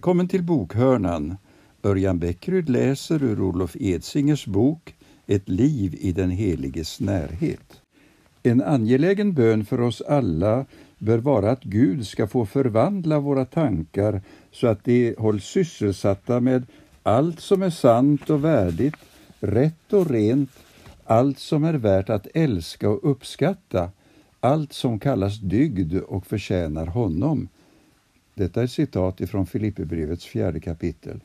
Välkommen till bokhörnan. Örjan Bäckryd läser ur Olof Edsingers bok Ett liv i den heliges närhet. En angelägen bön för oss alla bör vara att Gud ska få förvandla våra tankar så att de hålls sysselsatta med allt som är sant och värdigt, rätt och rent, allt som är värt att älska och uppskatta, allt som kallas dygd och förtjänar honom. Detta är citat ifrån Filipperbrevets fjärde kapitel.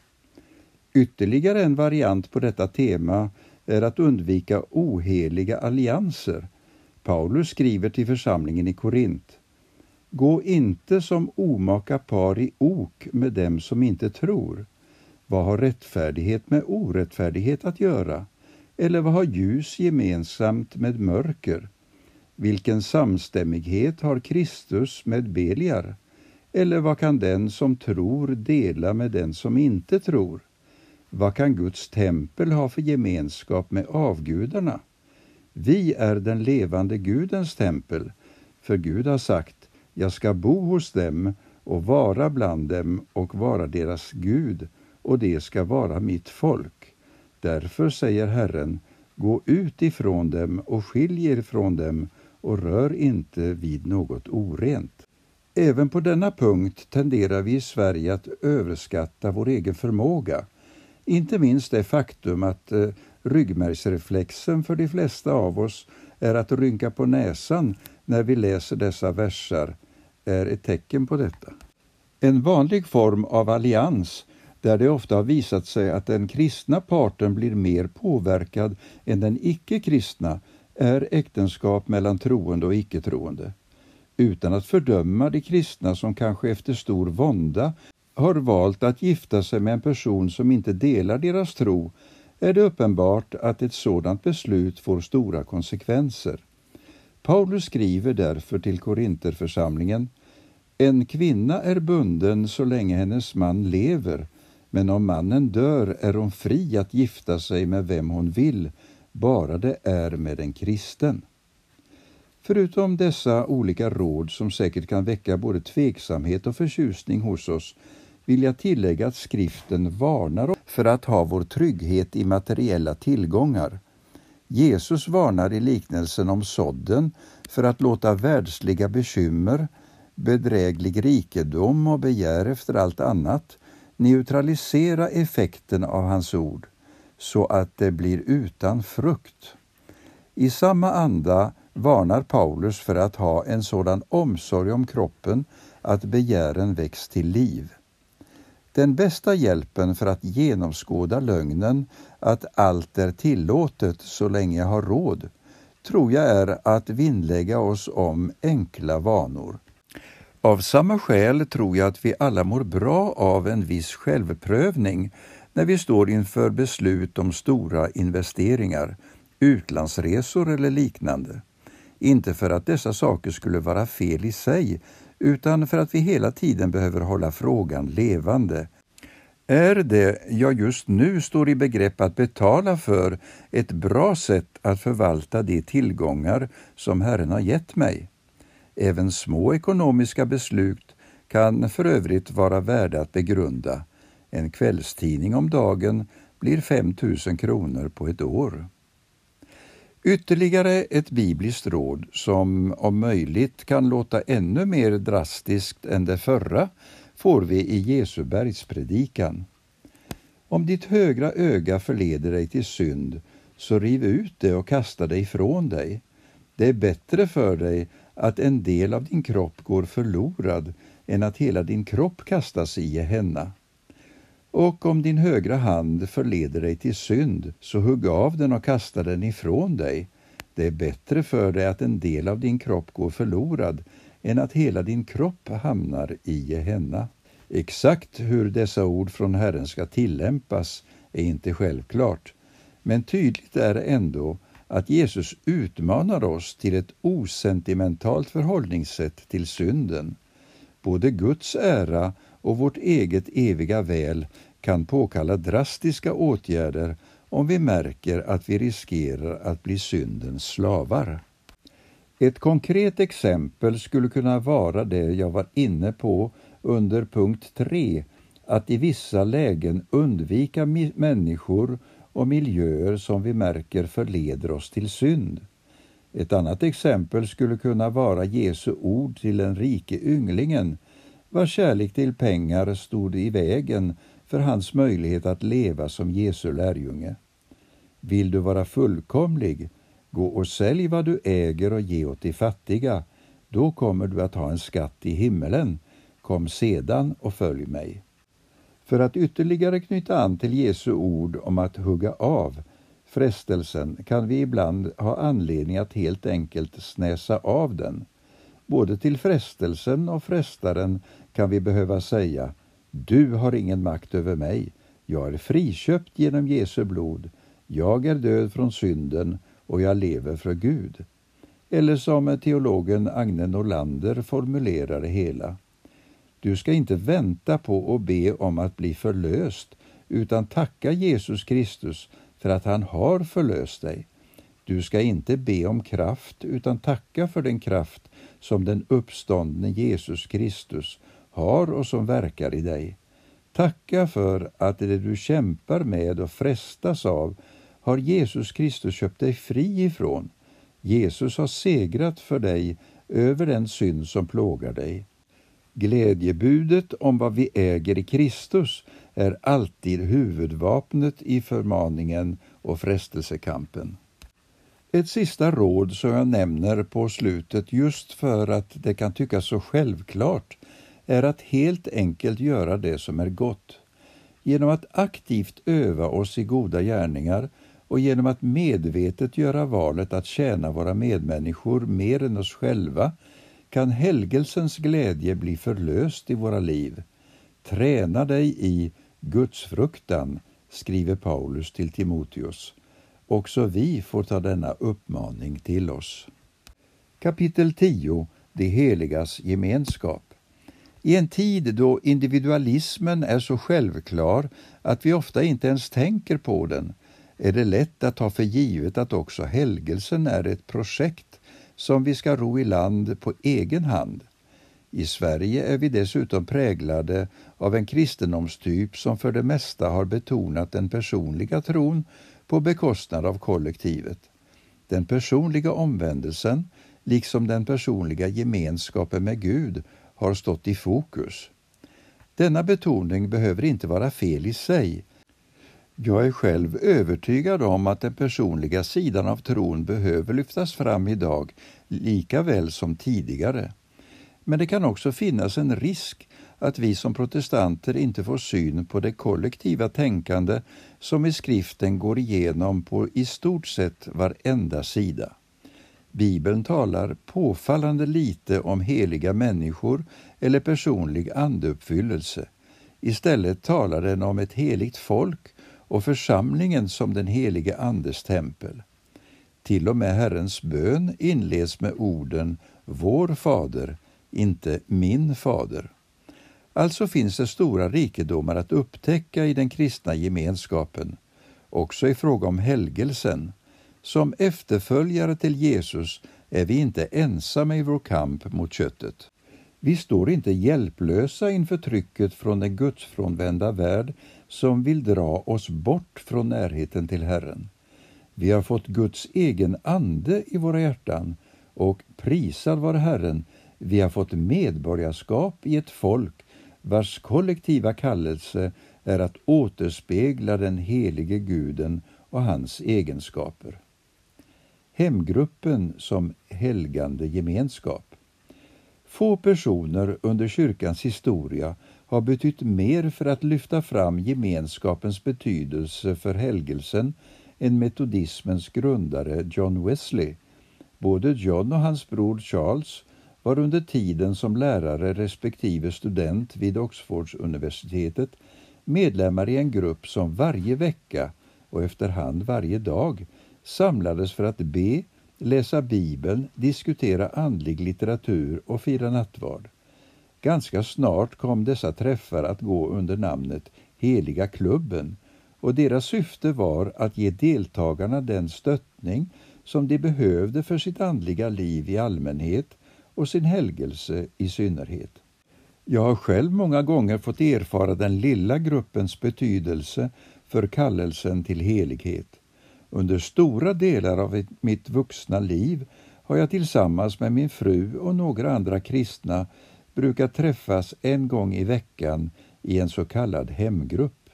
Ytterligare en variant på detta tema är att undvika oheliga allianser. Paulus skriver till församlingen i Korint. Gå inte som omaka par i ok med dem som inte tror. Vad har rättfärdighet med orättfärdighet att göra? Eller vad har ljus gemensamt med mörker? Vilken samstämmighet har Kristus med Beliar? Eller vad kan den som tror dela med den som inte tror? Vad kan Guds tempel ha för gemenskap med avgudarna? Vi är den levande Gudens tempel, för Gud har sagt, jag ska bo hos dem och vara bland dem och vara deras Gud, och det ska vara mitt folk. Därför säger Herren, gå ut ifrån dem och skilj er från dem och rör inte vid något orent. Även på denna punkt tenderar vi i Sverige att överskatta vår egen förmåga. Inte minst det faktum att eh, ryggmärgsreflexen för de flesta av oss är att rynka på näsan när vi läser dessa versar är ett tecken på detta. En vanlig form av allians där det ofta har visat sig att den kristna parten blir mer påverkad än den icke-kristna är äktenskap mellan troende och icke-troende. Utan att fördöma de kristna som kanske efter stor vånda har valt att gifta sig med en person som inte delar deras tro är det uppenbart att ett sådant beslut får stora konsekvenser. Paulus skriver därför till Korinterförsamlingen En kvinna är bunden så länge hennes man lever men om mannen dör är hon fri att gifta sig med vem hon vill, bara det är med en kristen. Förutom dessa olika råd som säkert kan väcka både tveksamhet och förtjusning hos oss vill jag tillägga att skriften varnar oss för att ha vår trygghet i materiella tillgångar. Jesus varnar i liknelsen om sådden för att låta världsliga bekymmer, bedräglig rikedom och begär efter allt annat neutralisera effekten av hans ord så att det blir utan frukt. I samma anda varnar Paulus för att ha en sådan omsorg om kroppen att begären väcks till liv. Den bästa hjälpen för att genomskåda lögnen att allt är tillåtet så länge jag har råd tror jag är att vinnlägga oss om enkla vanor. Av samma skäl tror jag att vi alla mår bra av en viss självprövning när vi står inför beslut om stora investeringar, utlandsresor eller liknande. Inte för att dessa saker skulle vara fel i sig, utan för att vi hela tiden behöver hålla frågan levande. Är det jag just nu står i begrepp att betala för ett bra sätt att förvalta de tillgångar som Herren har gett mig? Även små ekonomiska beslut kan för övrigt vara värda att begrunda. En kvällstidning om dagen blir 5 000 kronor på ett år. Ytterligare ett bibliskt råd som om möjligt kan låta ännu mer drastiskt än det förra får vi i Jesu bergspredikan. Om ditt högra öga förleder dig till synd, så riv ut det och kasta det ifrån dig. Det är bättre för dig att en del av din kropp går förlorad än att hela din kropp kastas i Gehenna. Och om din högra hand förleder dig till synd, så hugg av den och kasta den ifrån dig. Det är bättre för dig att en del av din kropp går förlorad än att hela din kropp hamnar i Gehenna. Exakt hur dessa ord från Herren ska tillämpas är inte självklart, men tydligt är ändå att Jesus utmanar oss till ett osentimentalt förhållningssätt till synden. Både Guds ära och vårt eget eviga väl kan påkalla drastiska åtgärder om vi märker att vi riskerar att bli syndens slavar. Ett konkret exempel skulle kunna vara det jag var inne på under punkt 3 att i vissa lägen undvika människor och miljöer som vi märker förleder oss till synd. Ett annat exempel skulle kunna vara Jesu ord till den rike ynglingen vars kärlek till pengar stod i vägen för hans möjlighet att leva som Jesu lärjunge. Vill du vara fullkomlig, gå och sälj vad du äger och ge åt de fattiga, då kommer du att ha en skatt i himmelen. Kom sedan och följ mig. För att ytterligare knyta an till Jesu ord om att hugga av frestelsen kan vi ibland ha anledning att helt enkelt snäsa av den. Både till frestelsen och frestaren kan vi behöva säga Du har ingen makt över mig. Jag är friköpt genom Jesu blod. Jag är död från synden och jag lever för Gud. Eller som teologen Agne Norlander formulerar det hela. Du ska inte vänta på och be om att bli förlöst utan tacka Jesus Kristus för att han har förlöst dig. Du ska inte be om kraft utan tacka för den kraft som den uppståndne Jesus Kristus har och som verkar i dig. Tacka för att det du kämpar med och frestas av har Jesus Kristus köpt dig fri ifrån. Jesus har segrat för dig över den synd som plågar dig. Glädjebudet om vad vi äger i Kristus är alltid huvudvapnet i förmaningen och frestelsekampen. Ett sista råd som jag nämner på slutet just för att det kan tyckas så självklart är att helt enkelt göra det som är gott. Genom att aktivt öva oss i goda gärningar och genom att medvetet göra valet att tjäna våra medmänniskor mer än oss själva kan helgelsens glädje bli förlöst i våra liv. Träna dig i gudsfruktan, skriver Paulus till Timoteus. Också vi får ta denna uppmaning till oss. Kapitel 10 De heligas gemenskap i en tid då individualismen är så självklar att vi ofta inte ens tänker på den är det lätt att ta för givet att också helgelsen är ett projekt som vi ska ro i land på egen hand. I Sverige är vi dessutom präglade av en kristendomstyp som för det mesta har betonat den personliga tron på bekostnad av kollektivet. Den personliga omvändelsen, liksom den personliga gemenskapen med Gud, har stått i fokus. Denna betoning behöver inte vara fel i sig. Jag är själv övertygad om att den personliga sidan av tron behöver lyftas fram idag lika väl som tidigare. Men det kan också finnas en risk att vi som protestanter inte får syn på det kollektiva tänkande som i skriften går igenom på i stort sett varenda sida. Bibeln talar påfallande lite om heliga människor eller personlig andeuppfyllelse. Istället talar den om ett heligt folk och församlingen som den helige Andes tempel. Till och med Herrens bön inleds med orden Vår Fader, inte Min Fader. Alltså finns det stora rikedomar att upptäcka i den kristna gemenskapen, också i fråga om helgelsen. Som efterföljare till Jesus är vi inte ensamma i vår kamp mot köttet. Vi står inte hjälplösa inför trycket från den gudsfrånvända värld som vill dra oss bort från närheten till Herren. Vi har fått Guds egen ande i våra hjärtan och prisad vare Herren, vi har fått medborgarskap i ett folk vars kollektiva kallelse är att återspegla den helige guden och hans egenskaper. Hemgruppen som helgande gemenskap. Få personer under kyrkans historia har betytt mer för att lyfta fram gemenskapens betydelse för helgelsen än metodismens grundare John Wesley. Både John och hans bror Charles var under tiden som lärare respektive student vid Oxfordsuniversitetet medlemmar i en grupp som varje vecka och efterhand varje dag samlades för att be, läsa Bibeln, diskutera andlig litteratur och fira nattvard. Ganska snart kom dessa träffar att gå under namnet Heliga klubben och deras syfte var att ge deltagarna den stöttning som de behövde för sitt andliga liv i allmänhet och sin helgelse i synnerhet. Jag har själv många gånger fått erfara den lilla gruppens betydelse för kallelsen till helighet. Under stora delar av mitt vuxna liv har jag tillsammans med min fru och några andra kristna brukat träffas en gång i veckan i en så kallad hemgrupp.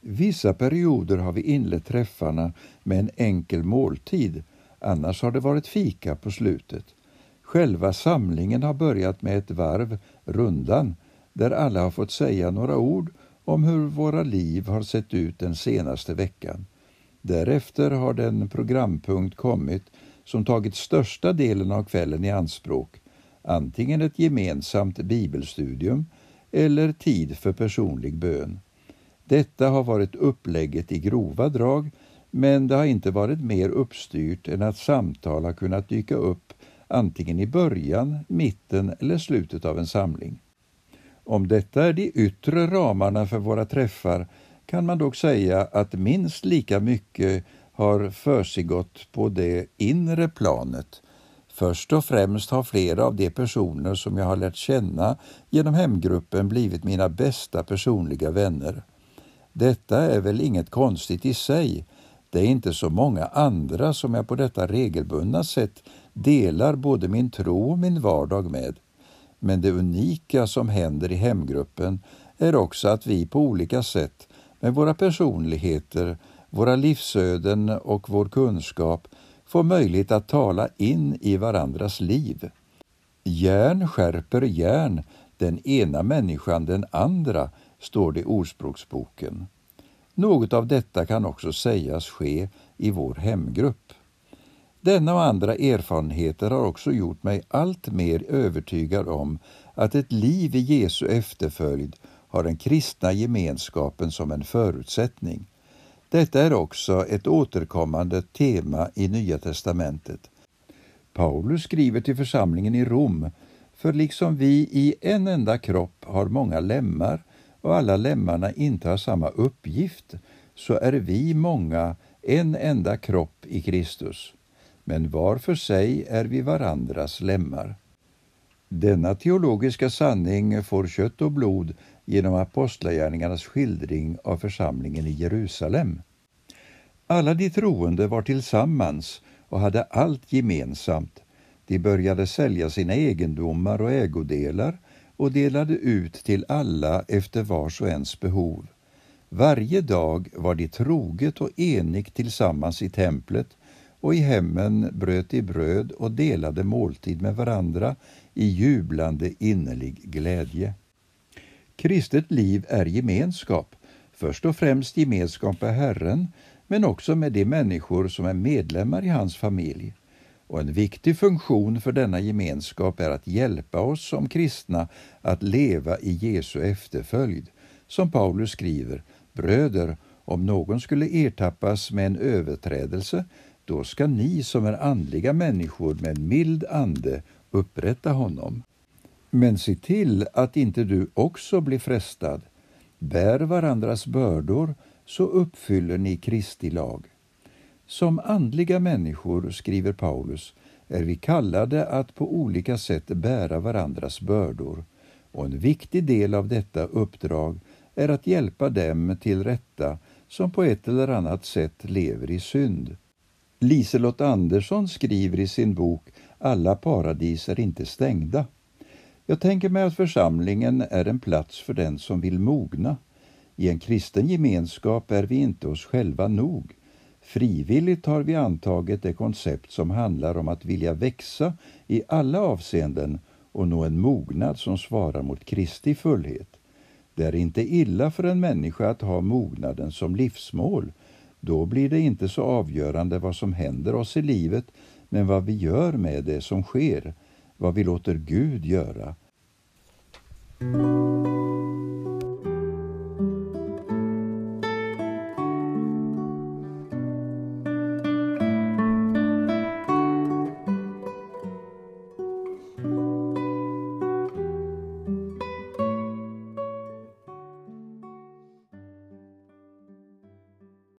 Vissa perioder har vi inlett träffarna med en enkel måltid, annars har det varit fika på slutet. Själva samlingen har börjat med ett varv, rundan, där alla har fått säga några ord om hur våra liv har sett ut den senaste veckan. Därefter har den programpunkt kommit som tagit största delen av kvällen i anspråk, antingen ett gemensamt bibelstudium eller tid för personlig bön. Detta har varit upplägget i grova drag, men det har inte varit mer uppstyrt än att samtal har kunnat dyka upp antingen i början, mitten eller slutet av en samling. Om detta är de yttre ramarna för våra träffar kan man dock säga att minst lika mycket har försiggått på det inre planet. Först och främst har flera av de personer som jag har lärt känna genom hemgruppen blivit mina bästa personliga vänner. Detta är väl inget konstigt i sig. Det är inte så många andra som jag på detta regelbundna sätt delar både min tro och min vardag med. Men det unika som händer i hemgruppen är också att vi på olika sätt med våra personligheter, våra livsöden och vår kunskap får möjlighet att tala in i varandras liv. Järn skärper järn, den ena människan den andra, står det i Ordspråksboken. Något av detta kan också sägas ske i vår hemgrupp. Denna och andra erfarenheter har också gjort mig allt mer övertygad om att ett liv i Jesu efterföljd har den kristna gemenskapen som en förutsättning. Detta är också ett återkommande tema i Nya testamentet. Paulus skriver till församlingen i Rom, för liksom vi i en enda kropp har många lemmar och alla lemmarna inte har samma uppgift, så är vi många en enda kropp i Kristus men var för sig är vi varandras lemmar. Denna teologiska sanning får kött och blod genom apostlagärningarnas skildring av församlingen i Jerusalem. Alla de troende var tillsammans och hade allt gemensamt. De började sälja sina egendomar och ägodelar och delade ut till alla efter vars och ens behov. Varje dag var de troget och enigt tillsammans i templet och i hemmen bröt de bröd och delade måltid med varandra i jublande innerlig glädje. Kristet liv är gemenskap, först och främst gemenskap med Herren, men också med de människor som är medlemmar i hans familj. Och en viktig funktion för denna gemenskap är att hjälpa oss som kristna att leva i Jesu efterföljd. Som Paulus skriver, bröder, om någon skulle ertappas med en överträdelse då ska ni som är andliga människor med en mild ande upprätta honom. Men se till att inte du också blir frestad. Bär varandras bördor så uppfyller ni Kristi lag. Som andliga människor, skriver Paulus, är vi kallade att på olika sätt bära varandras bördor och en viktig del av detta uppdrag är att hjälpa dem till rätta som på ett eller annat sätt lever i synd. Liselott Andersson skriver i sin bok Alla paradis är inte stängda. Jag tänker mig att församlingen är en plats för den som vill mogna. I en kristen gemenskap är vi inte oss själva nog. Frivilligt har vi antagit det koncept som handlar om att vilja växa i alla avseenden och nå en mognad som svarar mot Kristi fullhet. Det är inte illa för en människa att ha mognaden som livsmål då blir det inte så avgörande vad som händer oss i livet, men vad vi gör med det som sker, vad vi låter Gud göra.